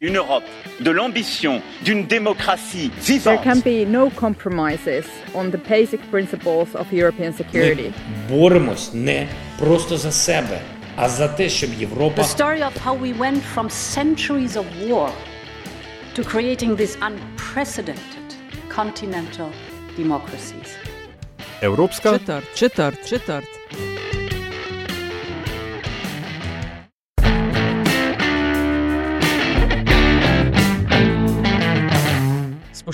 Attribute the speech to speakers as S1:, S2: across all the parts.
S1: une Europe de l'ambition d'une démocratie vivante.
S2: There can be no compromises on the basic principles of European security.
S3: Ми боремось не просто за себе, а за те, щоб Європа
S4: The story of how we went from centuries of war to creating these unprecedented continental democracies.
S5: Evropska
S6: Četrt, četrt, četrt.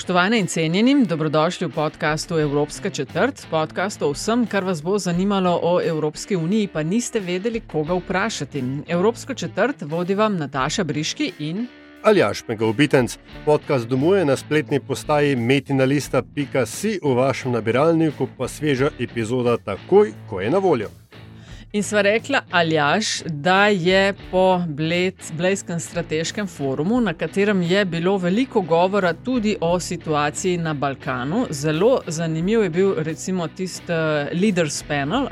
S6: Spoštovane in cenjenim, dobrodošli v podkastu Evropska četrt, podkast o vsem, kar vas bo zanimalo o Evropski uniji, pa niste vedeli, koga vprašati. Evropsko četrt vodi vam Nataša Briški in
S5: Aljaš Megovitenc. Podcast domuje na spletni postaji metinalista.si v vašem nabiralniku, pa sveža epizoda takoj, ko je na voljo.
S6: In sva rekla, Aljaš, da je po Blejskem strateškem forumu, na katerem je bilo veliko govora tudi o situaciji na Balkanu, zelo zanimiv je bil recimo tisti uh, Leaders Panel,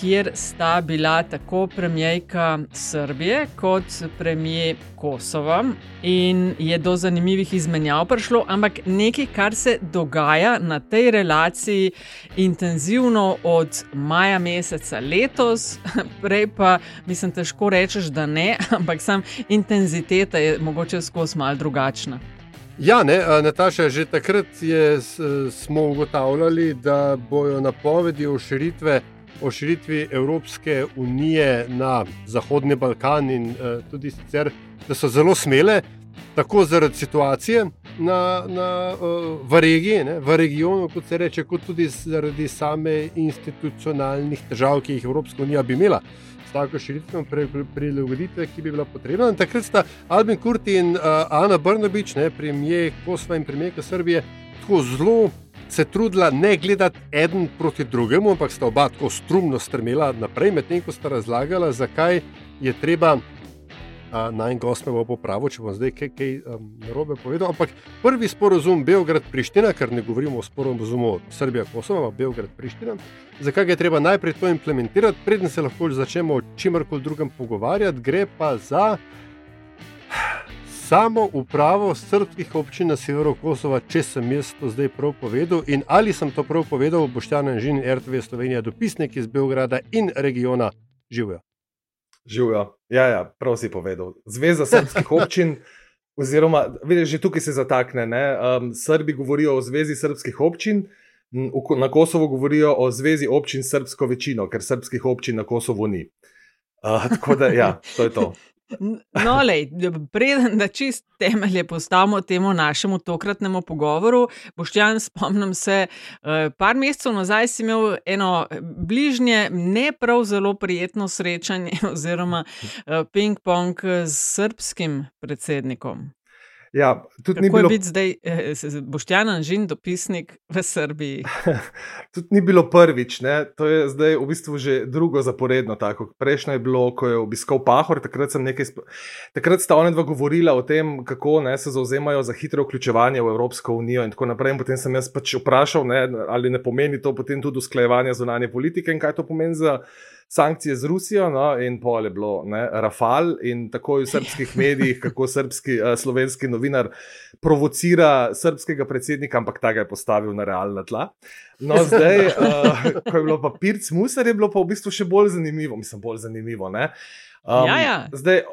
S6: kjer sta bila tako premijejka Srbije kot premijer Kosova. In je do zanimivih izmenjav prišlo, ampak nekaj, kar se dogaja na tej relaciji intenzivno od maja meseca letos, prej pa mislim, težko rečeš, da ne, ampak sam intenziteta je mogoče skozi mal drugačna.
S5: Ja, ne, Nataša, že takrat je, smo ugotavljali, da bojo napovedi o širitve o širitvi Evropske unije na Zahodni Balkan in uh, tudi sicer, da so zelo smele, tako zaradi situacije na, na, uh, v regiji, ne, v regionu, kot se reče, kot tudi zaradi same institucionalnih težav, ki jih Evropska unija bi imela. Tako širitvijo prilagoditve, ki bi bila potrebna. In takrat sta Albin Kurti in uh, Ana Brnobič, premijer Kosova in premijer Srbije, tako zelo se trudila ne gledati en proti drugemu, ampak sta oba tako strumno strmela naprej, medtem ko sta razlagala, zakaj je treba. Naj gost me bo popravil, če bom zdaj kaj, kaj um, narobe povedal. Ampak prvi sporozum Beograd-Priština, ker ne govorimo o sporozumu Srbija-Kosovo, ampak Beograd-Priština, zakaj je treba najprej to implementirati, preden se lahko začnemo o čemkoli drugem pogovarjati, gre pa za samo upravo srpskih občin na severu Kosova, če sem jaz to zdaj prav povedal. In ali sem to prav povedal, Boštjan Žin, RTV Slovenija, dopisnik iz Beograda in regiona živijo.
S7: Živijo, ja, ja, prav si povedal. Zveza srpskih občin. Oziroma, vidiš, že tukaj se zatakne. Um, Srbi govorijo o Zvezi srpskih občin, na Kosovo govorijo o Zvezi občin s srpsko večino, ker srpskih občin na Kosovo ni. Uh, tako da, ja, to je to.
S6: No, lej, preden da čist temelje postavimo temu našemu tokratnemu pogovoru, Boštjan, spomnim se, eh, par mesecev nazaj si imel eno bližnje, ne prav zelo prijetno srečanje oziroma eh, ping-pong s srpskim predsednikom.
S7: Ja, tudi
S6: Kako
S7: ni bilo
S6: biti zdaj, eh, Boštjan Anžin, dopisnik v Srbiji.
S7: tudi ni bilo prvič, ne? to je zdaj v bistvu že drugo zaporedno. Tako. Prejšnjo je bilo, ko je obiskal Pahor, takrat, nekaj, takrat sta ona dva govorila o tem, kako ne, se zauzemajo za hitro vključevanje v Evropsko unijo in tako naprej. In potem sem jaz pač vprašal, ne, ali ne pomeni to potem tudi usklajevanje zunanje politike in kaj to pomeni za sankcije z Rusijo, no, in pol je bilo ne, Rafal in tako v srpskih medijih, kako srpski, uh, slovenski novinar provocira srpskega predsednika, ampak ta ga je postavil na realna tla. No, zdaj, uh, ko je bilo pa Pirc Musar, je bilo pa v bistvu še bolj zanimivo, mislim, bolj zanimivo. Ne?
S6: Um, ja, ja.
S7: Zdaj,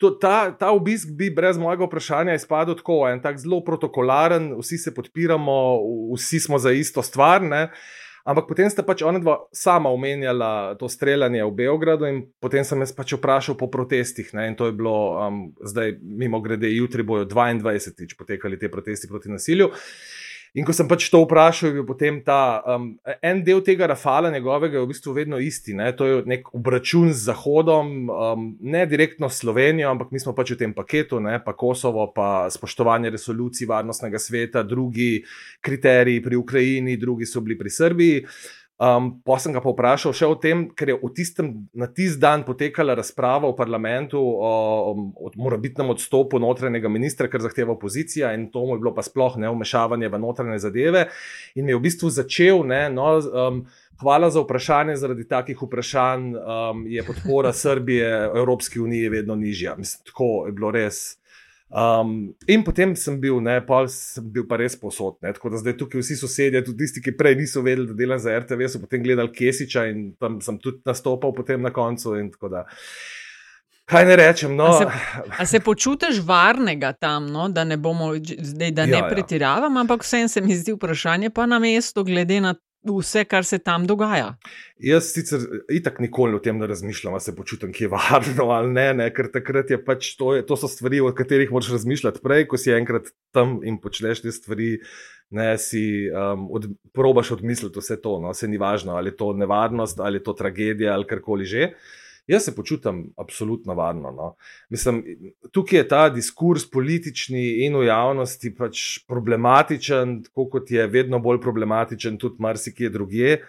S7: to, ta, ta obisk bi brez mojega vprašanja izpadel tako, en tak zelo protokolaren, vsi se podpiramo, vsi smo za isto stvar. Ne? Ampak potem sta pač ona dva sama omenjala to streljanje v Beogradu, in potem sem jaz pač vprašal po protestih. Ne, in to je bilo, um, zdaj, mimo grede, jutri bojo 22-tič potekali te protesti proti nasilju. In ko sem pač to vprašal, je bil potem ta um, en del tega Rafala, njegovega, v bistvu vedno isti. Ne? To je nek obračun z Zahodom, um, ne direktno s Slovenijo, ampak mi smo pač v tem paketu, ne? pa Kosovo, pa spoštovanje resolucij Varnostnega sveta, drugi kriteriji pri Ukrajini, drugi so bili pri Srbiji. Um, pa sem ga pa vprašal še o tem, ker je tistem, na tisti dan potekala razprava v parlamentu o, o morebitnem odstopu notranjega ministra, kar zahteva opozicija, in to mu je bilo pa sploh ne vmešavanje v notranje zadeve. In mi je v bistvu začel, ne, no, um, hvala za vprašanje, zaradi takih vprašanj um, je podpora Srbije Evropski uniji vedno nižja. Mislim, tako je bilo res. Um, in potem sem bil, ne, pol sem bil pa res posod. Ne, tako da zdaj tukaj vsi sosedje, tudi tisti, ki prej niso vedeli, da delam za RTV, so potem gledali Kesiča in tam sem tudi nastopal potem na koncu. Kaj ne rečem? No.
S6: A, se, a se počutiš varnega tam, no? da ne bomo zdaj, da ne ja, ja. pretiravam, ampak vsem se mi zdi vprašanje pa na mestu, glede na vse, kar se tam dogaja.
S7: Jaz sicer itak nikoli o tem ne razmišljam, ali se počutim, ki je varno ali ne, ne ker takrat je pač to, je, to so stvari, o katerih moraš razmišljati prej, ko si enkrat tam in počneš te stvari. Ne, si um, od, probaš odmisliti vse to, no, se ni važno, ali je to nevarnost, ali je to tragedija, ali karkoli že. Uh, Jaz se počutim absolutno varno. No. Mislim, tukaj je ta diskurs politični in v javnosti pač problematičen, tako kot je vedno bolj problematičen tudi marsikje drugje.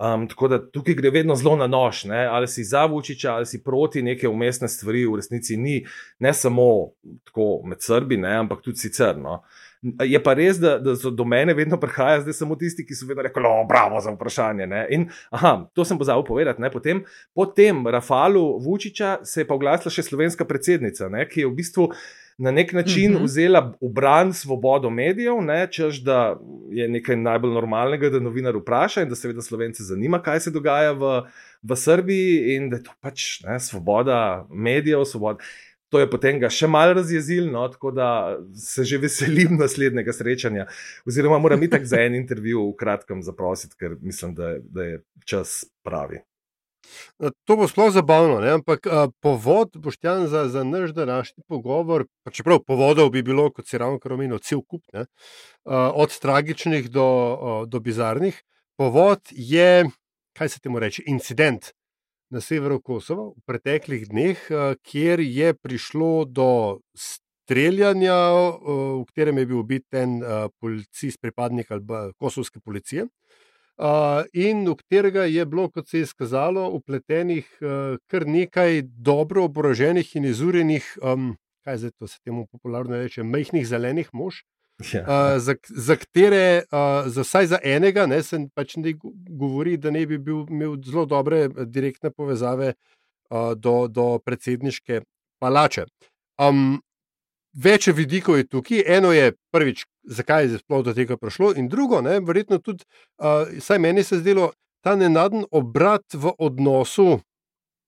S7: Um, tako da tukaj gre vedno zelo na nož, ne? ali si za Vučiča, ali si proti neke umestne stvari, v resnici ni, ne samo med Srbi, ne? ampak tudi sicer. No? Je pa res, da, da so do mene vedno prihajajo zdaj samo tisti, ki so vedno rekli: oh, bravo za vprašanje. Ne? In aha, to sem pozabil povedati. Potem, po tem Rafalu Vučiča se je pa oglasila še slovenska predsednica, ne? ki je v bistvu. Na nek način uh mhm. -huh. vzela v bran svobodo medijev, ne, čež da je nekaj najbolj normalnega, da novinar vpraša in da seveda slovence zanima, kaj se dogaja v, v Srbiji, in da je to pač ne, svoboda medijev, svoboda. To je potem ga še malo razjezilo, no, tako da se že veselim naslednjega srečanja. Oziroma, moram itak za en intervju v kratkem zaprositi, ker mislim, da, da je čas pravi.
S5: No, to bo sploh zabavno, ne? ampak a, povod, boštjan, za, za naš današnji pogovor, pa čeprav povodov bi bilo, kot si ravno kar omenil, cel kup, ne? a, od tragičnih do, a, do bizarnih. Povod je, kaj se temu reče, incident, na severu Kosova v preteklih dneh, eh, kjer je prišlo do streljanja, eh, v katerem je bil ubit en eh, policist, pripadnik kosovske policije. In v katerega je bilo, kot se je izkazalo, upletenih kar nekaj dobro oboroženih in izurjenih, kaj zdaj to se temu popularno reče, majhnih zelenih mož, Ja. Uh, za, za katere, uh, za vsaj za enega, ne, se pač ne govori, da ne bi bil, imel zelo dobre direktne povezave uh, do, do predsedniške palače. Um, več vidikov je tukaj. Eno je prvič, zakaj je sploh do tega prišlo, in drugo, ne, verjetno tudi, uh, saj meni se je zdelo ta nenaden obrat v odnosu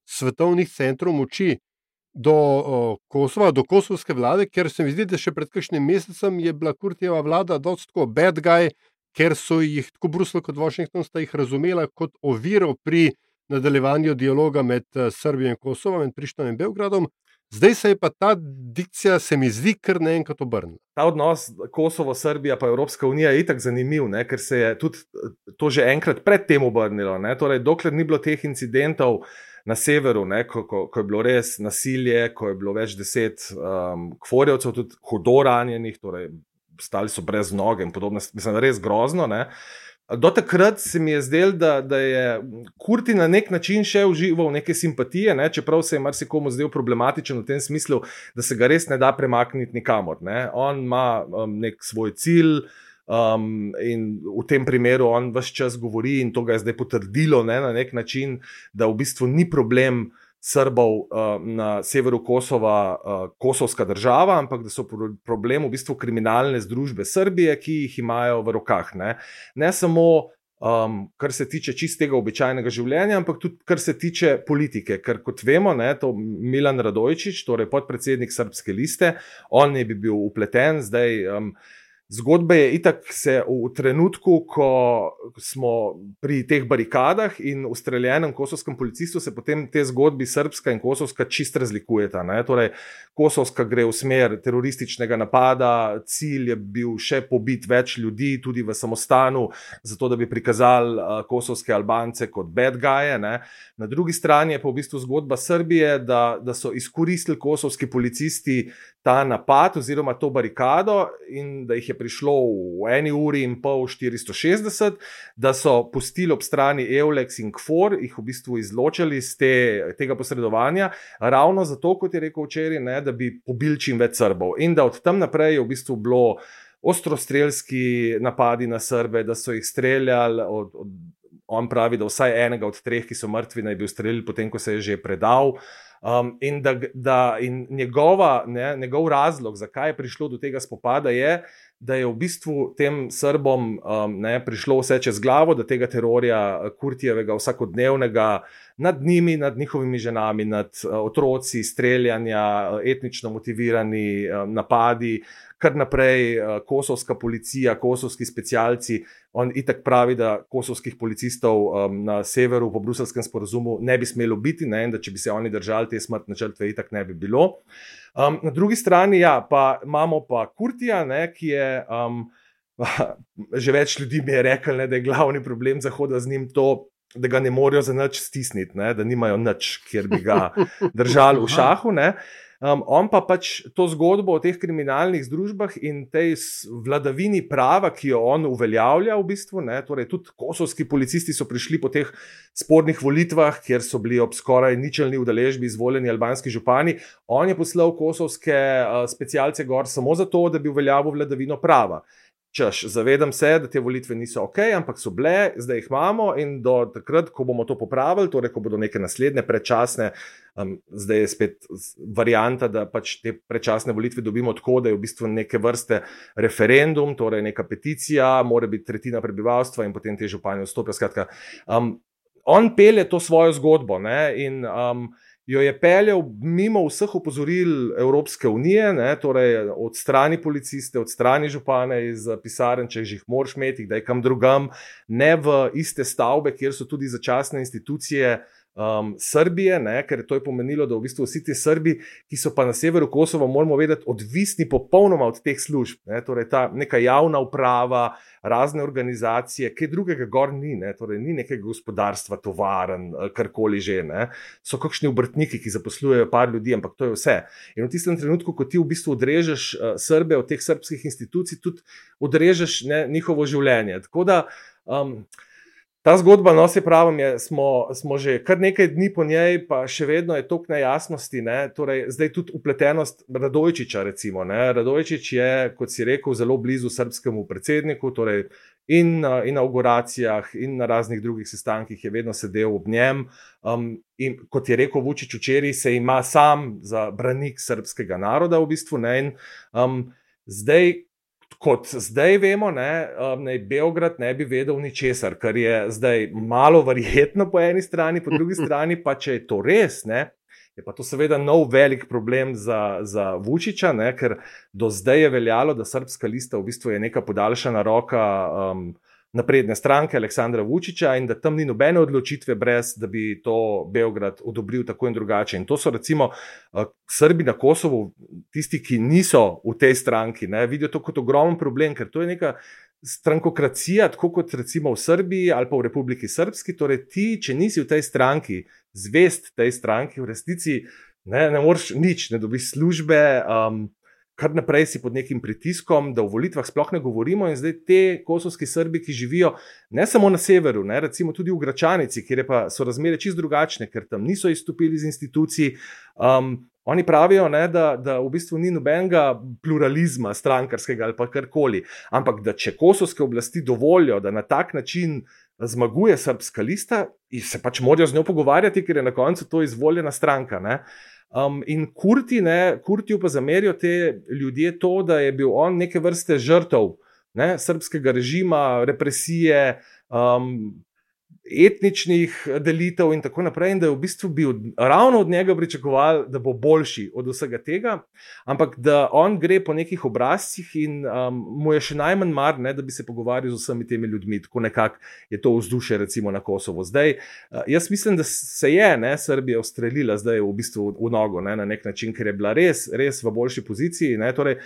S5: svetovnih centrov moči do o, Kosova, do kosovske vlade, ker se mi zdi, da še pred kakšnim mesecem je bila Kurtijeva vlada dosto bad guy, ker so jih tako Bruselj kot Washington sta jih razumela kot oviro pri nadaljevanju dialoga med eh, Srbijo in Kosovom in Prištom in Belgradom. Zdaj se je pa ta dikcija, se mi zdi, kar naenkrat obrnila.
S7: Ta odnos Kosovo, Srbija, pa Evropska unija je itak zanimiv, ne? ker se je tudi eh, to že enkrat predtem obrnilo. Torej, dokler ni bilo teh incidentov, na severu, ne, ko, ko, ko je bilo res nasilje, ko je bilo več deset um, kvorjevcev, tudi hudo ranjenih, torej stali so brez noge in podobno, mislim, res grozno. Ne. Do takrat se mi je zdelo, da, da je Kurti na nek način še užival neke simpatije, ne, čeprav se je marsikomu zdel problematičen v tem smislu, da se ga res ne da premakniti nikamor. Ne. On ima um, nek svoj cilj. Um, in v tem primeru on vse čas govori, in to ga je zdaj potrdilo ne, na nek način, da v bistvu ni problem Srbov uh, na severu Kosova, uh, kosovska država, ampak da so problem v bistvu kriminalne združbe Srbije, ki jih imajo v rokah. Ne, ne samo. Um, kar se tiče čistega običajnega življenja, ampak tudi kar se tiče politike. Ker kot vemo, ne, to Milan Radojčič, torej podpredsednik srpske liste, on je bi bil upleten zdaj. Um, Zgodba je itak se v trenutku, ko smo pri teh barikadah in ustreljenem kosovskem policistu, se potem te zgodbi srpska in kosovska čist razlikujeta. Ne? Torej, kosovska gre v smer terorističnega napada, cilj je bil še pobiti več ljudi, tudi v samostanu, zato da bi prikazali kosovske Albance kot bad guys. Na drugi strani je pa v bistvu zgodba Srbije, da, da so izkoristili kosovski policisti ta napad oziroma to barikado in da jih je prišlo v eni uri in pol 460, da so pustili ob strani Eulex in Kfor, jih v bistvu izločili iz te, tega posredovanja, ravno zato, kot je rekel včeraj, ne, da bi pobil čim več Srbov. In da od tam naprej je v bistvu bilo ostrostrelski napadi na Srbe, da so jih streljali. Od, od, on pravi, da vsaj enega od treh, ki so mrtvi, naj bi ustrelili, potem ko se je že predal. Um, in da, da in njegova, ne, njegov razlog, zakaj je prišlo do tega spopada, je, da je v bistvu tem Srbom um, ne, prišlo vse čez glavo, da tega terorja Kurtijevega vsakodnevnega nad njimi, nad njihovimi ženami, nad uh, otroci, streljanja, etnično motivirani uh, napadi, kar naprej uh, kosovska policija, kosovski specialci. On itak pravi, da kosovskih policistov um, na severu po bruselskem sporozumu ne bi smelo biti, ne, da če bi se oni držali te smrtne žrtve, itak ne bi bilo. Um, na drugi strani ja, pa imamo pa Kurtija, ne, ki je. Um, Že več ljudi mi je rekel, ne, da je glavni problem Zahoda z njim to, da ga ne morejo za nič stisniti, ne, da nimajo nič, kjer bi ga držali v šahu. Ne. Um, on pa pač to zgodbo o teh kriminalnih združbah in tej vladavini prava, ki jo on uveljavlja, v bistvu, ne, torej tudi kosovski policisti so prišli po teh spornih volitvah, kjer so bili ob skoraj ničelni udeležbi izvoljeni albanski župani. On je poslal kosovske uh, specialce gor samo zato, da bi uveljavil vladavino prava. Češ, zavedam se, da te volitve niso ok, ampak so bile, zdaj jih imamo in do takrat, ko bomo to popravili, torej ko bodo neke naslednje predčasne, um, zdaj je spet varianta, da pač te predčasne volitve dobimo tako, da je v bistvu neke vrste referendum, torej neka peticija, mora biti tretjina prebivalstva in potem te županje vstopijo. Skratka, um, on pele to svojo zgodbo ne, in um, jo je peljal mimo vseh opozoril Evropske unije, ne, torej od strani policiste, od strani župane iz pisarn, če jih moraš imeti, da je kam drugam, ne v iste stavbe, kjer so tudi začasne institucije um, Srbije, ne, ker to je pomenilo, da v bistvu vsi ti Srbi, ki so pa na severu Kosova, moramo vedeti, odvisni popolnoma od teh služb. Ne, torej ta neka javna uprava, razne organizacije, kaj drugega gor ni, ne, torej ni nekega gospodarstva, tovaren, eh, karkoli že. Ne. So kakšni obrtniki, ki zaposlujejo par ljudi, ampak to je vse. In v tistem trenutku, ko ti v bistvu odrežeš uh, Srbe od teh srpskih institucij, tudi odrežeš ne, njihovo življenje. Tako da. Um, Ta zgodba, no, se pravi, je, smo, smo že kar nekaj dni po njej, pa še vedno je toliko nejasnosti. Ne? Torej, zdaj tudi upletenost Radojčiča. Recimo, Radojčič je, kot si rekel, zelo blizu srpskemu predsedniku, torej in na inauguracijah, in na raznih drugih sestankih je vedno sedel ob njem. Um, in kot je rekel Vučić včeraj, se ima sam za branik srpskega naroda v bistvu. In, um, zdaj, kot zdaj vemo, ne, um, ne, Beograd ne bi vedel ničesar, kar je zdaj malo verjetno po eni strani, po drugi strani pa če je to res. Ne, Je pa to seveda nov velik problem za, za Vučiča, ne, ker do zdaj je veljalo, da srpska lista v bistvu je neka podaljšana roka um, napredne stranke Aleksandra Vučiča in da tam ni nobene odločitve, brez da bi to Beograd odobril tako in drugače. In to so recimo uh, Srbi na Kosovu, tisti, ki niso v tej stranki, ne, vidijo to kot ogromen problem, ker to je neka. Strankokracija, tako kot recimo v Srbiji ali pa v Republiki Srpski, torej ti, če nisi v tej stranki, zvest tej stranki, v resnici ne, ne moreš nič, ne dobiš službe, um, kar naprej si pod nekim pritiskom, da o volitvah sploh ne govorimo. In zdaj te kosovski Srbi, ki živijo ne samo na severu, ne, recimo tudi v Gračanici, kjer pa so razmere čist drugačne, ker tam niso izstopili iz institucij. Um, Oni pravijo, ne, da, da v bistvu ni nobenega pluralizma, strankarskega ali karkoli, ampak da če kosovske oblasti dovolijo, da na tak način zmaguje srpska lista, se pač morajo z njo pogovarjati, ker je na koncu to izvoljena stranka. Ne. Um, in kurti, ne, kurti pa zamerijo te ljudje to, da je bil on neke vrste žrtev ne, srpskega režima, represije, um, etničnih delitev in tako naprej, in da je v bistvu bil ravno od njega pričakoval, da bo boljši od vsega tega, ampak da on gre po nekih obrazcih in um, mu je še najmanj mar, ne, da bi se pogovarjal z vsemi temi ljudmi, tako nekako je to vzdušje, recimo na Kosovo. Zdaj, uh, jaz mislim, da se je ne, Srbija ustrelila zdaj v bistvu v nogo ne, na nek način, ker je bila res, res v boljši poziciji. Ne, torej,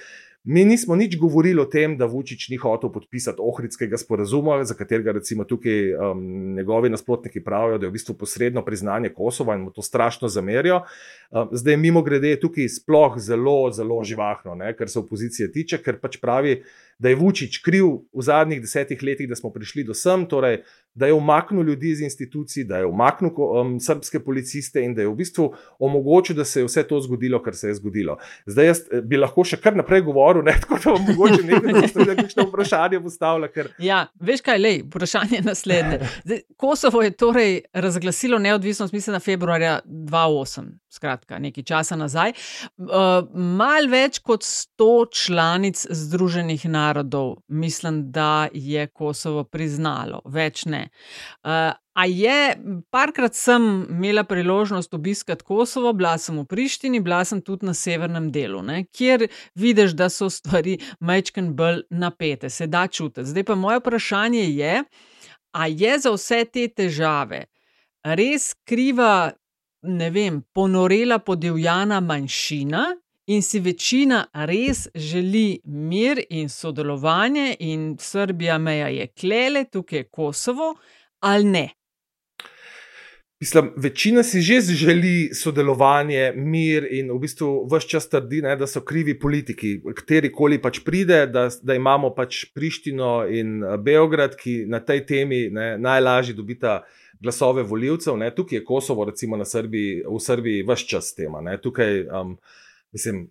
S7: Mi nismo nič govorili o tem, da Vučić ni hotel podpisati Ohridskega sporazuma, za katerega recimo tukaj um, njegovi nasprotniki pravijo, da je v bistvu posredno priznanje Kosova in mu to strašno zamerijo. Um, zdaj, mimo grede, je tukaj sploh zelo, zelo živahno, ne, kar se opozicije tiče, ker pač pravi, da je Vučić kriv v zadnjih desetih letih, da smo prišli do sem, torej da je umaknil ljudi iz institucij, da je umaknil um, srpske policiste in da je v bistvu omogočil, da se je vse to zgodilo, kar se je zgodilo. Zdaj jaz eh, bi lahko še kar naprej govoril, ne tako da vam mogoče nekaj kakšno vprašanje postavlja. Ker...
S6: Ja, veš kaj, lej, vprašanje je naslednje. Zdaj, Kosovo je torej razglasilo neodvisnost, mislim, na februarja 2008, skratka, nekaj časa nazaj. Uh, mal več kot 100 članic Združenih narodov, mislim, da je Kosovo priznalo, več ne. Uh, a je, parkrat sem imela priložnost obiskati Kosovo, bila sem v Prištini, bila sem tudi na severnem delu, ne, kjer vidiš, da so stvari majčken bolj napete, se da čutiti. Zdaj pa moje vprašanje je, a je za vse te težave res kriva, ne vem, ponorela podivjana manjšina, in si večina res želi mir in sodelovanje, in Srbija meja je klele, tukaj je Kosovo, ali ne.
S7: Mislim, večina si že želi sodelovanje, mir in v bistvu vse čas trdi, ne, da so krivi politiki, kateri koli pač pride, da, da imamo pač Prištino in eh, Beograd, ki na tej temi ne, najlažje dobita glasove voljivcev. Tukaj je Kosovo, recimo Srbiji, v Srbiji, vse čas tema. Ne. Tukaj, um, mislim,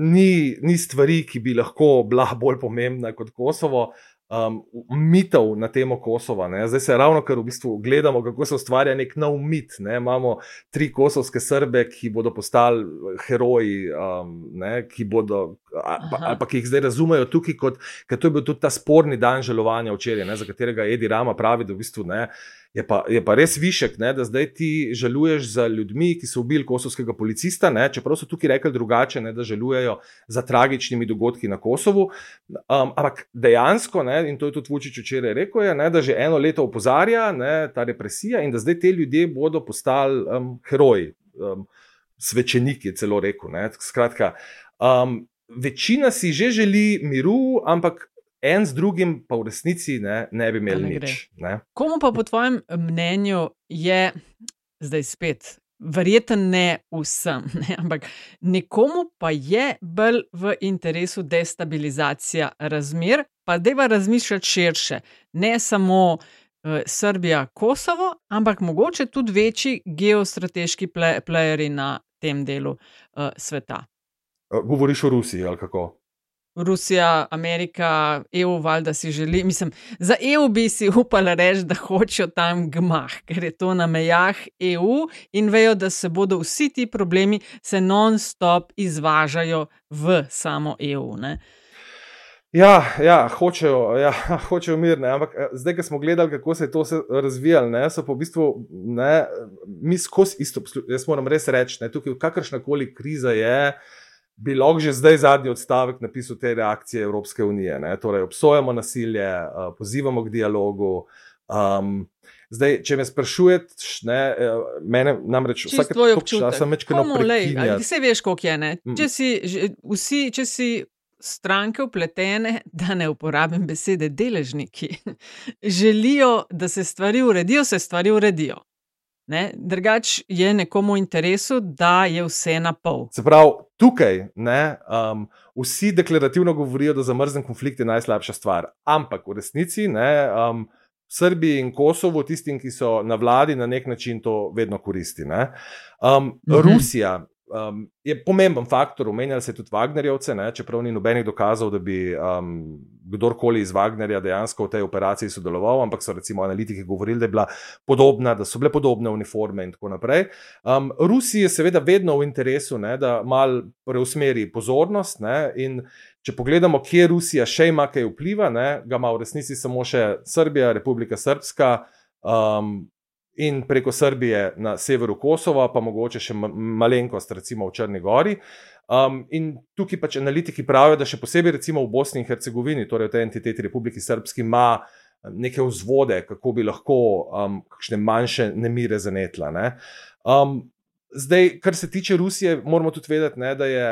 S7: ni, ni stvari, ki bi lahko bila bolj pomembna kot Kosovo um, mitov na temo Kosova. Ne. Zdaj se ravno kar v bistvu gledamo, kako se ustvarja nek nov mit. Ne. Imamo tri kosovske srbe, ki bodo postali heroji, um, ne, ki bodo, ali pa ki jih zdaj razumejo tukaj, kot, ker to je bil tudi ta sporni dan žalovanja včeraj, ne, za katerega Edi Rama pravi, da v bistvu ne. Je pa, je pa res višek, ne, da zdaj ti žaluješ za ljudmi, ki so ubili kosovskega policista, ne, čeprav so tukaj rekli drugače, ne, da žalujejo za tragičnimi dogodki na Kosovu. Um, ampak dejansko, ne, in to je tudi Vučić včeraj rekel, je, ne, da že eno leto opozarja ne, ta represija in da zdaj te ljudje bodo postali um, heroji, um, svečeniki, celo rekel. Ne, skratka, um, večina si že želi miru, ampak en z drugim pa v resnici ne, ne bi imeli ne nič. Ne.
S6: Komu pa po tvojem mnenju je zdaj spet? Verjeten ne vsem, ne, ampak nekomu pa je bolj v interesu destabilizacija razmer, pa je razmišljati širše, ne samo uh, Srbija, Kosovo, ampak mogoče tudi večji geostrateški plejeri na tem delu uh, sveta.
S7: Govoriš o Rusiji ali kako?
S6: Rusija, Amerika, EU, valjda si želi. Mislim, za EU bi si upala reči, da hočejo tam gmah, ker je to na mejah EU in vejo, da se bodo vsi ti problemi se non-stop izvažajo v samo EU. Ne?
S7: Ja, ja, hočejo, ja, hočejo mir, ne? ampak eh, zdaj, ko smo gledali, kako se je to razvijalo, ne, so pa v bistvu ne, mi skozi isto. Jaz moram res reči, da kakršna koli kriza je bi lahko že zdaj zadnji odstavek napisal te reakcije Evropske unije. Ne? Torej, obsojamo nasilje, uh, pozivamo k dialogu. Um, zdaj, če me sprašuješ, ne, eh, mene namreč
S6: vsak čas sem večkrat na Vse veš, koliko je. Mm. Če si, vsi, če si stranke upletene, da ne uporabim besede deležniki, želijo, da se stvari uredijo, se stvari uredijo. Drugač je nekomu v interesu, da je vse na pol.
S7: Se pravi, tukaj ne, um, vsi deklarativno govorijo, da zamrznjen konflikt je najslabša stvar. Ampak v resnici ne, um, Srbiji in Kosovo, tistim, ki so na vladi, na nek način to vedno koristi. Um, mhm. Rusija um, je pomemben faktor, omenjali se tudi Wagnerjevce, ne, čeprav ni nobenih dokazov, da bi um, kdorkoli iz Wagnerja dejansko v tej operaciji sodeloval, ampak so recimo analitiki govorili, da, bila podobna, da so bile podobne uniforme in tako naprej. Um, Rusiji je seveda vedno v interesu, ne, da mal preusmeri pozornost. Ne, in če pogledamo, kje Rusija še ima kaj vpliva, ne, ga ima v resnici samo še Srbija, Republika Srpska. Um, in preko Srbije na severu Kosova, pa mogoče še malenkost, recimo v Črni Gori. Um, in tukaj pač analitiki pravijo, da še posebej recimo v Bosni in Hercegovini, torej v tej entiteti Republiki Srpski, ima um, neke vzvode, kako bi lahko um, kakšne manjše nemire zanetla. Ne? Um, zdaj, kar se tiče Rusije, moramo tudi vedeti, ne, da je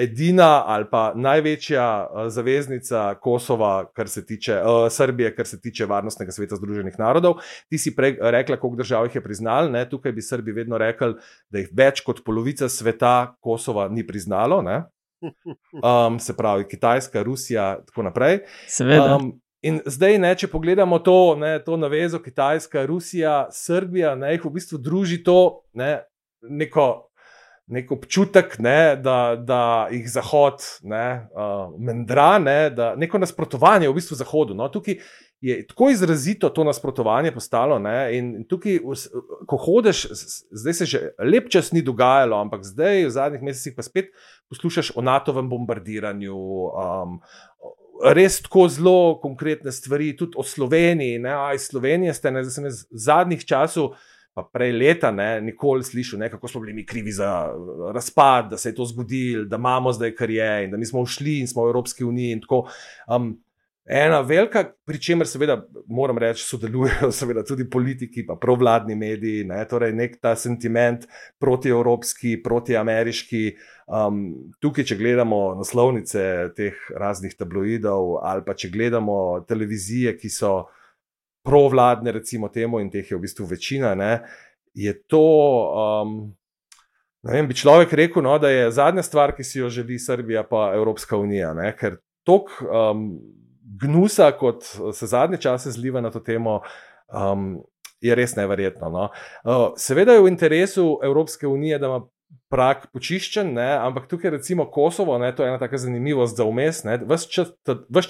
S7: edina ali pa največja uh, zaveznica Kosova, kar se tiče uh, Srbije, kar se tiče Varnostnega sveta Združenih narodov. Ti si prej rekla, koliko držav jih je priznal. Ne? Tukaj bi Srbi vedno rekli, da jih več kot polovica sveta Kosova ni priznalo. Um, se pravi, Kitajska, Rusija in tako naprej.
S6: Seveda. Um,
S7: In zdaj, ne, če pogledamo to, ne, to navezo Kitajska, Rusija, Srbija, ne, jih v bistvu druži to ne, neko nek občutek, ne, da, da jih Zahod ne, uh, mendra, ne, da neko nasprotovanje v bistvu Zahodu. No, tukaj je tako izrazito to nasprotovanje postalo. Ne, in tukaj, ko hodiš, zdaj se že lep čas ni dogajalo, ampak zdaj v zadnjih mesecih pa spet poslušaš o NATO-vem bombardiranju. Um, Res tako zelo konkretne stvari, tudi o Sloveniji. Ne, aj Slovenija ste, ne, zdaj sem v zadnjih časih pa prej leta, ne, nikoli slišal, ne, kako smo bili mi krivi za uh, razpad, da se je to zgodilo, da imamo zdaj kar je in da nismo šli in smo v Evropski uniji. Um, ena velika, pri čemer seveda moram reči, sodelujejo seveda tudi politiki, pa provladni mediji, ne, torej nek ta sentiment protievropski, protiameriški. Um, tukaj, če gledamo naslovnice teh raznih tabloidov, ali pa če gledamo televizije, ki so provladne, recimo temu, in teh je v bistvu večina, ne, je to. Um, vem, bi človek rekel, no, da je zadnja stvar, ki si jo želi Srbija, pa Evropska unija. Ne, ker tok um, gnusa, kot se zadnje čase zliva na to temo. Um, Je res neverjetno. No. Uh, seveda je v interesu Evropske unije, da ima prak počiščen, ampak tukaj recimo Kosovo, ne? to je ena taka zanimivost za umes. Ves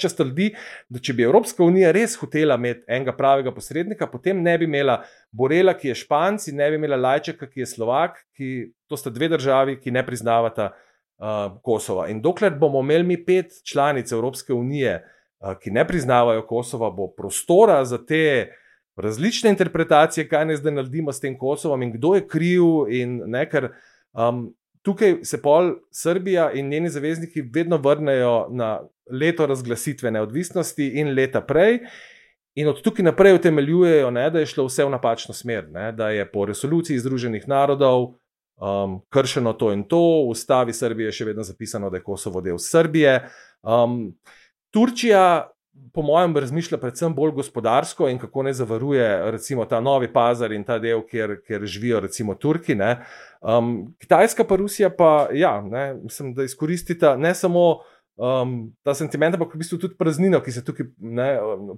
S7: čas trdi, da če bi Evropska unija res hotela imeti enega pravega posrednika, potem ne bi imela Borela, ki je Španc, in ne bi imela Lajčeka, ki je Slovak, ki to sta dve državi, ki ne priznavata uh, Kosova. In dokler bomo imeli mi pet članic Evropske unije, uh, ki ne priznavajo Kosova, bo prostora za te. Različne interpretacije, kaj naj zdaj naredimo s tem Kosovom, in kdo je kriv, in ne, ker uh, Um, tukaj se pol Srbija in njeni zavezniki vedno vrnejo na leto razglasitve neodvisnosti in leta prej. In od tukaj naprej utemeljujejo, ne, da je šlo vse v napačno smer, ne, da je po resoluciji Združenih narodov um, kršeno to in to, v ustavi Srbije je še vedno zapisano, da je Kosovo del Srbije. Um, Turčija po mojem, razmišlja predvsem bolj gospodarsko in kako ne zavaruje recimo, ta novi pazar in ta del, kjer, kjer živijo recimo Turki. Um, Kitajska pa Rusija pa, ja, ne, mislim, da izkoristita ne samo. Um, ta sentiment, ampak v bistvu tudi praznino, ki se tukaj ne,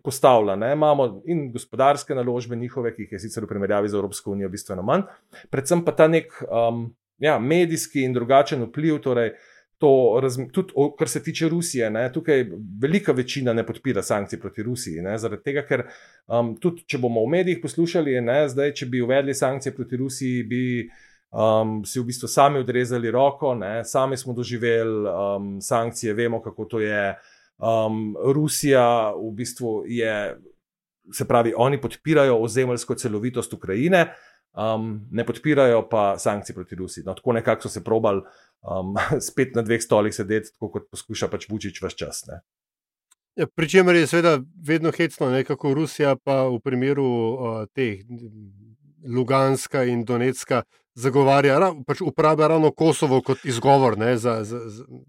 S7: postavlja. Ne. Imamo in gospodarske naložbe njihove, ki jih je sicer v primerjavi z Evropsko unijo bistveno manj, predvsem pa ta nek um, ja, medijski in drugačen vpliv. Torej, uh, to, tudi kar se tiče Rusije, ne, tukaj velika večina ne podpira sankcij proti Rusiji. Ne, zaradi tega, ker um, tudi če bomo v medijih poslušali, ne, zdaj, če bi uvedli sankcije proti Rusiji, bi um, si v bistvu sami odrezali roko, ne, sami smo doživeli um, sankcije, vemo, kako to je. Um, Rusija v bistvu je, se pravi, oni podpirajo ozemeljsko celovitost Ukrajine um, ne podpirajo pa sankcij proti Rusiji. No, tako nekako so se probali um, spet na dveh stolih sedeti, tako kot poskuša pač Vučić vse čas. Ne.
S5: Ja, Pričemer je seveda vedno hecno, nekako Rusija pa v primeru uh, teh Luganska in Donetska zagovarja, pač uporablja ravno Kosovo kot izgovor ne, za, za,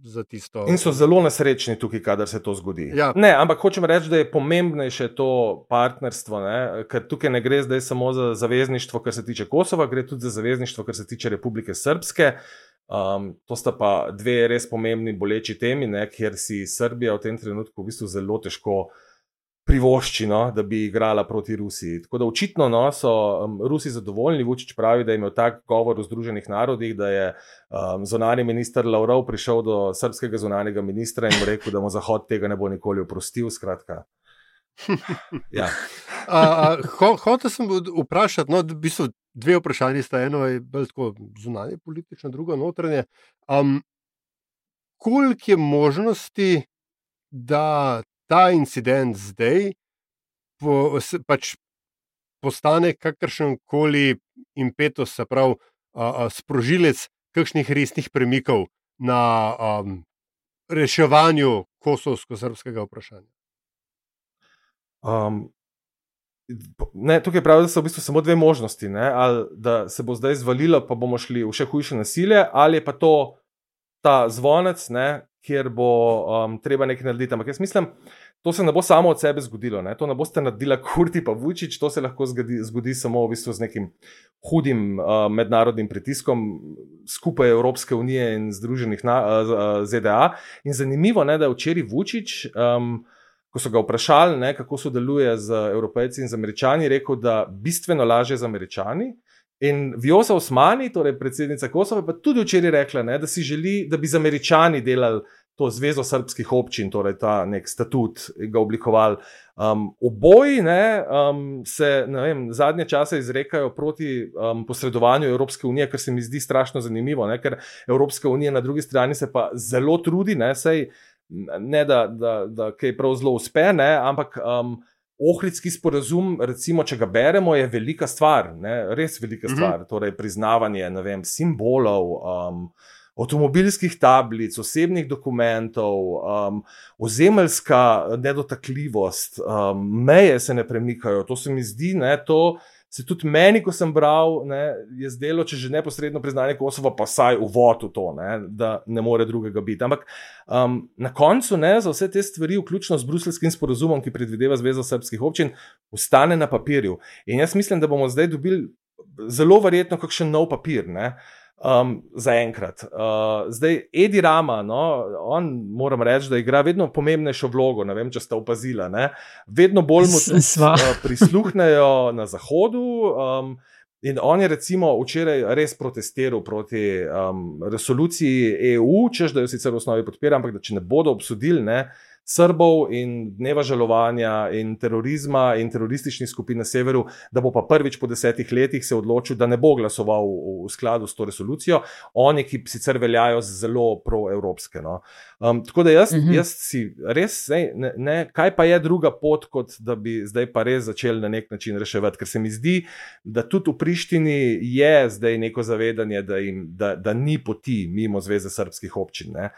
S5: za tisto.
S7: In so zelo nesrečni tukaj, kadar se to zgodi. Ja. Ne, ampak hočem reči, da je pomembnejše to partnerstvo, ne, ker tukaj ne gre zdaj samo za zavezništvo, kar se tiče Kosova, gre tudi za zavezništvo, kar se tiče Republike Srpske. Um, to sta pa dve res pomembni, boleči temi, ne, kjer si Srbija v tem trenutku v bistvu zelo težko privoščino, da bi igrala proti Rusiji. Tako da očitno no, so um, Rusi zadovoljni. Vučić pravi, da je imel tak govor v Združenih narodih, da je um, zonani minister Lavrov prišel do srpskega zonanega ministra in mu rekel, da mu Zahod tega ne bo nikoli oprostil. Skratka.
S5: Ja. Hotel sem vprašati, no, v bistvu dve vprašanje sta. Eno je bolj tako zunanje politično, drugo notranje. Um, koliko je možnosti, da ta incident zdaj po, pač postane kakršen koli impetus, se pravi, a, a, sprožilec kakšnih resnih premikov na a, reševanju kosovsko-srpskega vprašanja.
S7: Um, ne, tukaj pravi, da so v bistvu samo dve možnosti. Ne? Ali da se bo zdaj zvalilo, pa bomo šli v še hujše nasilje, ali pa to ta zvonec, ne, kjer bo um, treba nekaj narediti. Ampak jaz mislim, to se ne bo samo od sebe zgodilo. Ne? To ne boste naredili, kurti pa Vučić, to se lahko zgodi, zgodi samo v bistvu z nekim hudim uh, mednarodnim pritiskom skupaj Evropske unije in Združenih na, uh, ZDA. In zanimivo je, da je včeraj Vučić. Um, ko so ga vprašali, ne, kako sodeluje z Evropejci in z Američani, rekel, da bistveno lažje z Američani. In Vjosa Osmani, torej predsednica Kosova, pa tudi včeraj rekla, ne, da si želi, da bi z Američani delali to zvezo srpskih občin, torej ta nek statut, ga oblikovali. Um, oboji ne, um, se vem, zadnje čase izrekajo proti um, posredovanju Evropske unije, kar se mi zdi strašno zanimivo, ne, ker Evropska unija na drugi strani se pa zelo trudi, ne, sej, ne da, da, da kaj prav zelo uspe, ne, ampak. Um, Ohridski sporazum, recimo, če ga beremo, je velika stvar, ne? res velika stvar. Mm -hmm. Torej, priznavanje vem, simbolov, um, avtomobilskih tablic, osebnih dokumentov, um, ozemeljska nedotakljivost, um, meje se ne premikajo. To se mi zdi, da to se tudi meni, ko sem bral, ne, je zdelo, če že neposredno priznanje Kosova, pa saj uvod v to, ne, da ne more drugega biti. Ampak um, na koncu ne, za vse te stvari, vključno z bruselskim sporozumom, ki predvideva Zvezo srpskih občin, ostane na papirju. In jaz mislim, da bomo zdaj dobili zelo verjetno kakšen nov papir. Ne. Um, za enkrat. Uh, zdaj, Edi Rama, no, on moram reči, da igra vedno pomembnejšo vlogo. Ne vem, če ste opazili. Vedno bolj mu uh, prisluhnejo na Zahodu. Um, in on je recimo včeraj res protestiral proti um, resoluciji EU, čež da jo sicer v osnovi podpira, ampak da če ne bodo obsodili. Ne, Srbov in dneva žalovanja in terorizma in terorističnih skupin na severu, da bo pa prvič po desetih letih se odločil, da ne bo glasoval v, v skladu s to resolucijo, oni, ki sicer veljajo zelo proevropske. No. Um, tako da jaz, uh mhm. -huh. jaz si res, ne, ne, kaj pa je druga pot, kot da bi zdaj pa res začeli na nek način reševati, ker se mi zdi, da tudi v Prištini je zdaj neko zavedanje, da, jim, da, da ni poti mimo Zveze srpskih občin. Ne.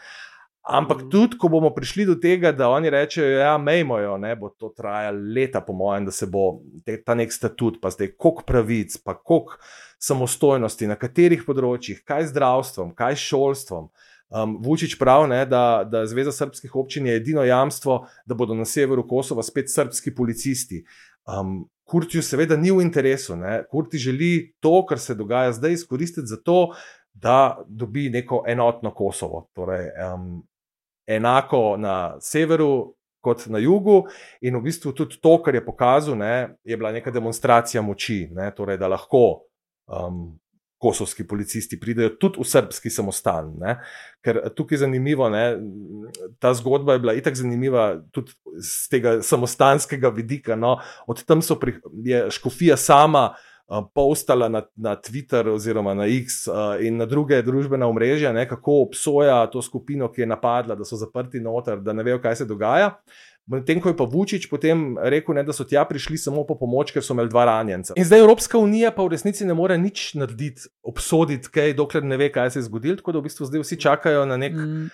S7: Ampak mm. tudi, ko bomo prišli do tega, da oni rečejo, ja, mejmo jo, ne, bo to trajalo leta, po mojem, da se bo te, ta nek statut, pa zdaj koliko pravic, pa koliko samostojnosti, na katerih področjih, kaj z zdravstvom, kaj s šolstvom. Um, Vučić pravi, da, da Zveza srpskih občin je edino jamstvo, da bodo na severu Kosova spet srpski policisti. Um, Kurtiju seveda ni v interesu, ne. Kurti želi to, kar se dogaja zdaj, izkoristiti za to, da dobi neko enotno Kosovo. Torej, um, enako na severu kot na jugu, in v bistvu tudi to, kar je pokazal, ne, je bila neka demonstracija moči, ne, torej, da lahko um, kosovski policisti pridejo tudi v srpski samostan. Ne. Ker tukaj je zanimivo, ne, ta zgodba je bila itak zanimiva tudi z tega samostanskega vidika. No, od tam pri, je škofija sama. Uh, postala na, na Twitter oziroma na X uh, in na druge družbene omrežja, ne, kako obsoja to skupino, ki je napadla, da so zaprti noter, da ne vejo, kaj se dogaja. Medtem ko je pa Vučić potem rekel, ne, da so tja prišli samo po pomoč, ker so imeli dva ranjenca. In zdaj Evropska unija pa v resnici ne more nič narediti, obsoditi kaj, dokler ne ve, kaj se je zgodilo, tako da v bistvu zdaj vsi čakajo na nek. Mm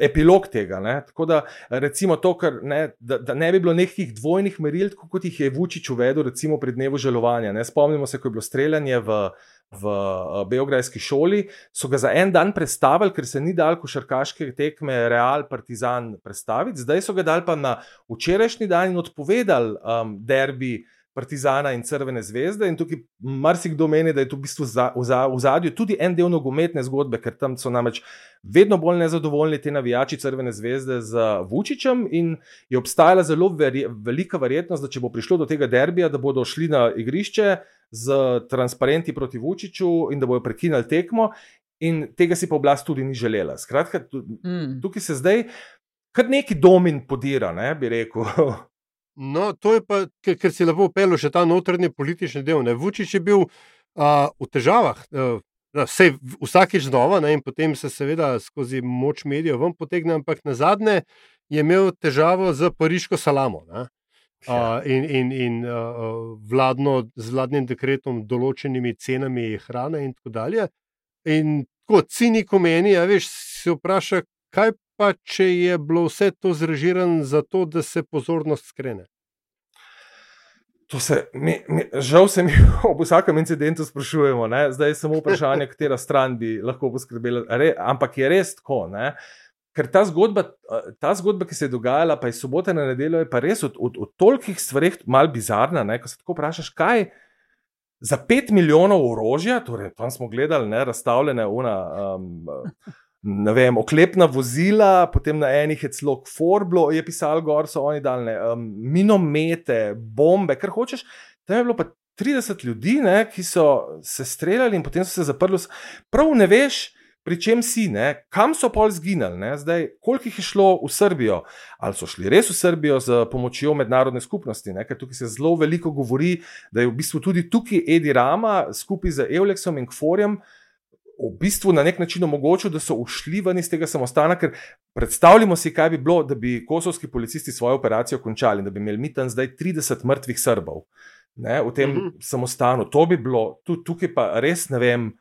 S7: epilog tega. Ne? Tako da, recimo, to, kar, ne, da, da ne bi bilo nekih dvojnih meril, kot jih je Vučić uvedel, recimo pri dnevu žalovanja. Ne? Spomnimo se, ko je bilo streljanje v, v Beograjski šoli, so ga za en dan predstavili, ker se ni dal košarkaške tekme Real Partizan predstaviti, zdaj so ga dal pa na včerajšnji dan in odpovedali um, derbi. Partizana in Crvene zvezde, in tukaj marsikdo meni, da je to v bistvu v zadju tudi en del nogometne zgodbe, ker tam so namreč vedno bolj nezadovoljni ti navijači Crvene zvezde z Vučićem, in je obstajala zelo verje, velika verjetnost, da če bo prišlo do tega derbija, da bodo šli na igrišče z transparenti proti Vučiću in da bodo prekinili tekmo, in tega si pa oblast tudi ni želela. Skratka, mm. tukaj se zdaj kar neki domin podira, ne bi rekel.
S5: No, to je pa, ker, ker si lepo upel še ta notrni politični del. Ne? Vučić je bil a, v težavah, vse vsakeč znova, ne? in potem se seveda skozi moč medijev ven potegne, ampak na zadnje je imel težavo z pariško salamo. Ne? Uh, in in, in uh, vladno, z vladnim dekretom, določenimi cenami hrane, in tako dalje. In kot ciniko meni, ja, veš, se vpraša, kaj pa če je bilo vse to zrežirano zato, da se pozornost skrene?
S7: To se, mi, mi, žal se mi ob vsakem incidentu sprašujemo, ne? zdaj je samo vprašanje, katera stran bi lahko poskrbela. Re, ampak je res tako. Ne? Ker ta zgodba, ta zgodba, ki se je dogajala, pa je sobota na nedeljo, je pa res od, od, od tolikih stvareh mal bizarna. Ne? Ko se tako vprašaš, kaj za pet milijonov orožja, torej tam smo gledali, ne, razstavljene una. Um, ne vem, oklepna vozila, potem na enih je celo Forblo, je pisalo, gor so oni dal um, minomete, bombe, kar hočeš. Tam je bilo pa 30 ljudi, ne, ki so se streljali in potem so se zaprli. Prav ne veš, pri čem si, ne, kam so pol zginili, ne, zdaj, koliko jih je šlo v Srbijo, ali so šli res v Srbijo z pomočjo mednarodne skupnosti, ne, ker tukaj se zelo veliko govori, da je v bistvu tudi tukaj Edi Rama skupaj z Euleksom in Kforjem v bistvu na nek način omogočil, da so ušli ven iz tega samostana, ker predstavljamo si, kaj bi bilo, da bi kosovski policisti svojo operacijo končali, da bi imeli mi tam zdaj 30 mrtvih Srbov ne, v tem mhm. -huh. samostanu. To bi bilo, tudi tukaj pa res ne vem.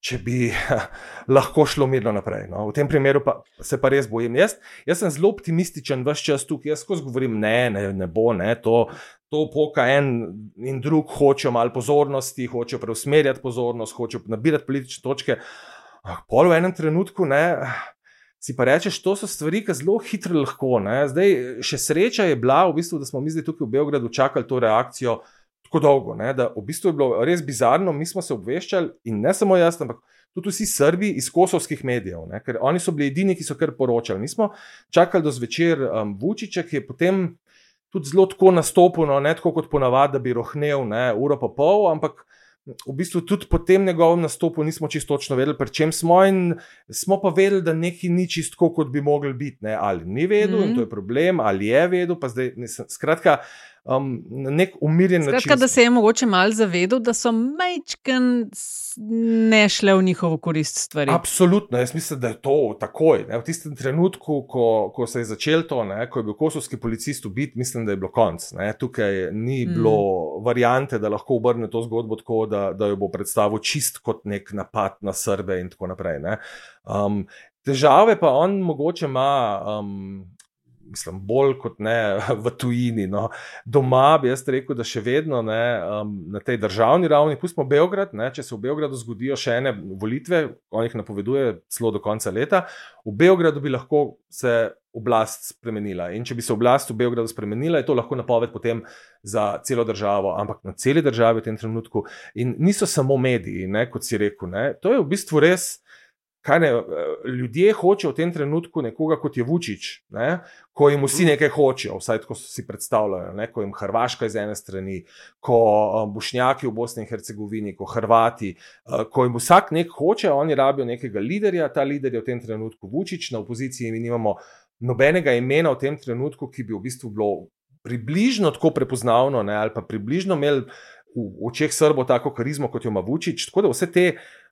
S7: Če bi lahko šlo mirno naprej. No. V tem primeru pa se pa res bojim. Jaz, jaz sem zelo optimističen, vse čas tukaj. Jaz skozi govorim, ne, ne, ne bo, ne, to, to poka en in drug, hočejo malo pozornosti, hočejo preusmerjati pozornost, hočejo nabirati politične točke. Pol v enem trenutku ne, si pa rečeš, to so stvari, ki zelo hitro lahko. Ne. Zdaj, še sreča je bila, v bistvu, da smo mi zdaj tukaj v Beogradu čakali to reakcijo tako dolgo. Ne, da v bistvu je bilo res bizarno, mi smo se obveščali in ne samo jaz, ampak. Tudi vsi Srbi iz kosovskih medijev, ne? ker oni so bili edini, ki so kar poročali. Mi smo čakali do zvečer um, Vučiča, ki je potem tudi zelo tako nastopil, no, ne tako kot ponavadi, da bi rohnel ne, uro pa pol, ampak v bistvu tudi po tem njegovem nastopu nismo čisto točno vedeli, pri čem smo in smo pa vedeli, da nekaj ni čisto, kot bi mogli biti. Ne. Ali ni vedel mm -hmm. in to je problem, ali je vedel, pa zdaj, nisem, skratka um, na nek umirjen
S6: Skratka,
S7: način.
S6: Da se je mogoče malo zavedel, da so majčken ne šle v njihovo korist stvari.
S7: Absolutno, jaz mislim, da je to takoj. Ne, v tistem trenutku, ko, ko se je začel to, ne, ko je bil kosovski policist ubit, mislim, da je bilo konc. Ne. Tukaj ni mm. bilo variante, da lahko obrne to zgodbo tako, da, da jo bo predstavil čist kot nek napad na Srbe in tako naprej. Um, težave pa on mogoče ima. Um, mislim, bolj kot ne v tujini. No. Doma bi jaz rekel, da še vedno ne, um, na tej državni ravni, pustimo Beograd, ne, če se v Beogradu zgodijo še ene volitve, on jih napoveduje celo do konca leta, v Beogradu bi lahko se oblast spremenila. In če bi se oblast v Beogradu spremenila, je to lahko napoved potem za celo državo, ampak na celi državi v tem trenutku. In niso samo mediji, ne, kot si rekel. Ne. To je v bistvu res kaj ne, ljudje hočejo v tem trenutku nekoga kot je Vučić, ne, ko jim vsi nekaj hočejo, vsaj tako si predstavljajo, ne, ko jim Hrvaška iz ene strani, ko um, Bošnjaki v Bosni in Hercegovini, ko Hrvati, uh, ko jim vsak nek hoče, oni rabijo nekega liderja, ta lider je v tem trenutku Vučić, na opoziciji mi nimamo nobenega imena v tem trenutku, ki bi v bistvu bilo približno tako prepoznavno ne, ali pa približno imel v očeh Srbo tako karizmo, kot jo ima Vučić. Tako da vse te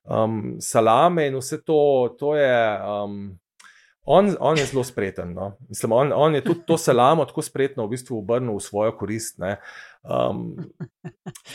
S7: um, salame in vse to, to je. Um, On, on je zelo spreten. No. Mislim, on, on je tudi to salamo tako spretno v bistvu obrnil v svojo korist. Um,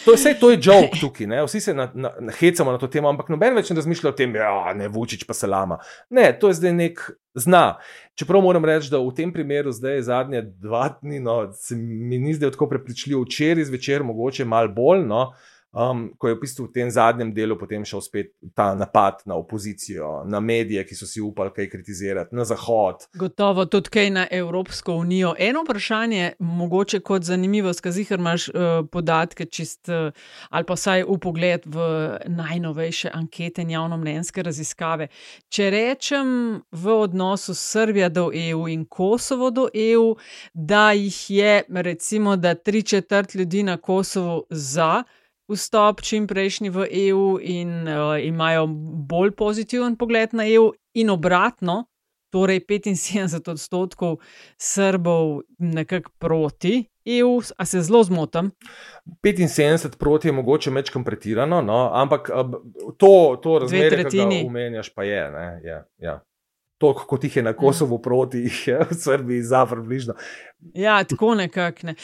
S7: to, vse to je joke tukaj, ne. vsi se na, na, na hecamo na to temo, ampak noben več ne razmišlja o tem, da ja, ne vučič pa salama. Ne, to je zdaj nek zna. Čeprav moram reči, da v tem primeru zdaj zadnje dva dni, no, se mi ni zdaj tako prepričljivo, včeraj zvečer, mogoče malo bolj. No, um, ko je v bistvu v tem zadnjem delu potem šel spet ta napad na opozicijo, na medije, ki so si upali kaj kritizirati, na Zahod.
S6: Gotovo tudi kaj na Evropsko unijo. Eno vprašanje, mogoče kot zanimivo, skazi, ker imaš uh, podatke čist uh, ali pa vsaj v pogled v najnovejše ankete in javno mnenjske raziskave. Če rečem v odnosu Srbija do EU in Kosovo do EU, da jih je recimo, tri četrt ljudi na Kosovo za, vstop čim prejšnji v EU in uh, imajo bolj pozitiven pogled na EU, in obratno, torej 75 odstotkov Srbov nekako proti. EU, a se zelo zmotam?
S7: 75 proti je mogoče večkrat pretirano, no, ampak to, to razmerje, ki ga omenjaš, pa je. Ne, je ja toliko kot jih je na Kosovo proti, jih je v Srbiji za približno.
S6: Ja, tako nekako. Ne.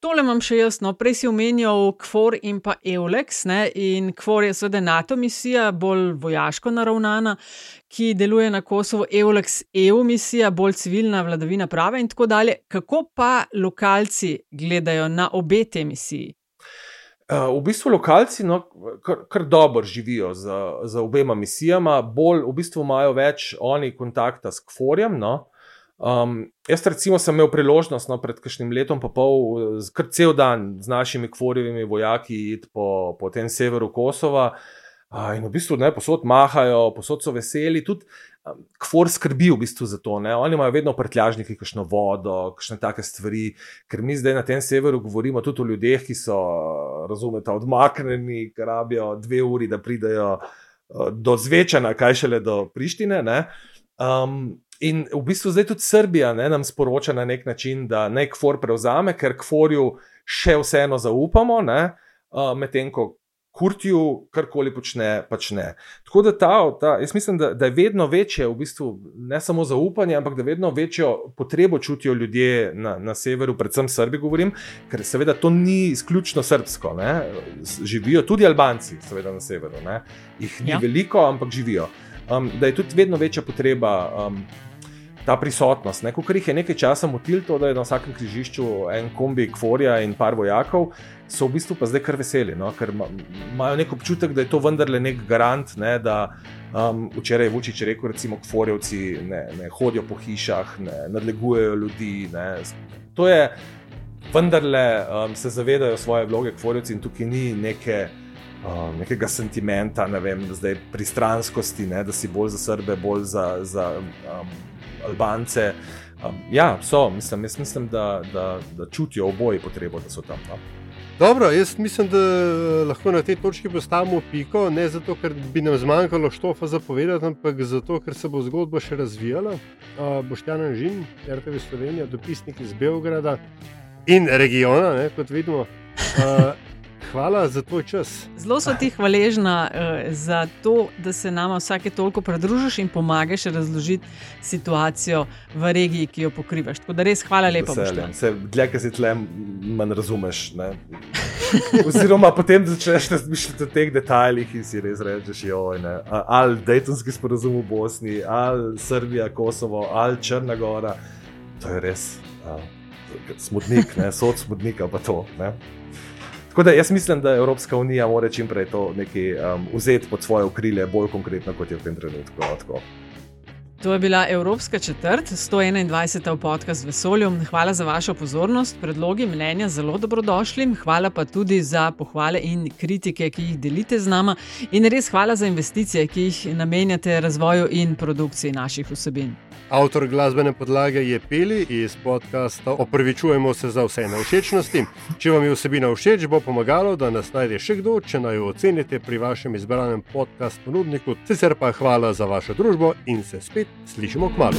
S6: Tole imam še jasno. Prej si omenjal KFOR in pa EULEX. Ne. In KFOR je seveda NATO misija, bolj vojaško naravnana, ki deluje na Kosovo, EULEX EU misija, bolj civilna vladavina prava in tako dalje. Kako pa lokalci gledajo na obe te misiji?
S7: Eh, v bistvu lokalci no, kar, kar dobro živijo z, z obema misijama, bolj v bistvu imajo več oni kontakta s Kforjem. No. Um, jaz, recimo, sem imel priložnost no, pred kakšnim letom, pa pol, kar cel dan z našimi Kforjevimi vojaki iti po, po tem severu Kosova. Uh, in v bistvu ne, posod mahajo, posod so veseli. Tudi Kvor skrbi v bistvu za to. Ne? Oni imajo vedno v prtljažnikih kakšno vodo, kakšne take stvari, ker mi zdaj na tem severu govorimo tudi o ljudeh, ki so, razumete, odmaknjeni, ki rabijo dve uri, da pridejo uh, do zvečana, kaj šele do Prištine. Um, in v bistvu zdaj tudi Srbija ne, nam sporoča na nek način, da naj Kvor prevzame, ker Kvorju še vseeno zaupamo, uh, medtem ko Kurtiju karkoli počne, pač ne. Tako da ta, ta, jaz mislim, da, da je vedno večje, v bistvu ne samo zaupanje, ampak da vedno večjo potrebo čutijo ljudje na, na severu, predvsem Srbi, govorim, ker seveda to ni izključno srpsko. Ne? Živijo tudi Albanci, seveda na severu. Ne? Jih ni ja. veliko, ampak živijo. Um, da je tudi vedno večja potreba. Um, Ta prisotnost, ko jih je nekaj časa motil, to, da je na vsakem križišču en kombi, kvorja in par vojakov, so v bistvu pa zdaj kar veseli, no? ker imajo nek občutek, da je to vendarle nek garant. Ne? Da, um, včeraj je Vučić rekel, recimo, kvorjevci ne, ne hodijo po hišah, ne nadlegujejo ljudi. Ne? To je vendarle, um, se zavedajo svoje vloge kvorjevci in tukaj ni neke. Uh, nekega sentimenta, ne vem, zdaj pristranskosti, ne, da si bolj za Srbe, bolj za, za um, Albance. Um, ja, so, mislim, mislim da, da, da čutijo oboje potrebo, da so tam. No.
S5: Dobro, jaz mislim, da lahko na tej točki postavimo piko, ne zato, ker bi nam zmanjkalo štofa za povedati, ampak zato, ker se bo zgodba še razvijala. Uh, Boštjan Žin, RTV Slovenija, dopisnik iz Beograda in regiona, ne, kot vidimo. Uh, hvala za tvoj čas.
S6: Zelo so ti hvaležna uh, za to, da se nam vsake toliko pridružiš in pomagaš razložiti situacijo v regiji, ki jo pokrivaš. Tako da res hvala lepa.
S7: Dlje, ki si tle, manj razumeš. Oziroma, potem začneš razmišljati o teh detajlih in si res rečeš, joj, ali Daytonski sporozum v Bosni, ali Srbija, Kosovo, ali Črna Gora. To je res. Uh, Smutnik, sod smutnika, pa to. Ne? Tako da jaz mislim, da Evropska unija mora čim prej to nekaj um, vzeti pod svoje okrilje, bolj konkretno kot je v tem trenutku. Tako.
S6: To je bila Evropska četrt, 121. podcast v vesolju. Hvala za vašo pozornost, predlogi, mnenja, zelo dobrodošli. Hvala pa tudi za pohvale in kritike, ki jih delite z nama. In res hvala za investicije, ki jih namenjate razvoju in produkciji naših vsebin.
S5: Avtor glasbene podlage je Peli iz podcasta Opravičujemo se za vse nevšečnosti. Če vam je vsebina všeč, bo pomagalo, da nas najde še kdo, če naj jo ocenite pri vašem izbranem podkastu ponudniku. Sicer pa hvala za vašo družbo in se spet slišimo k malu.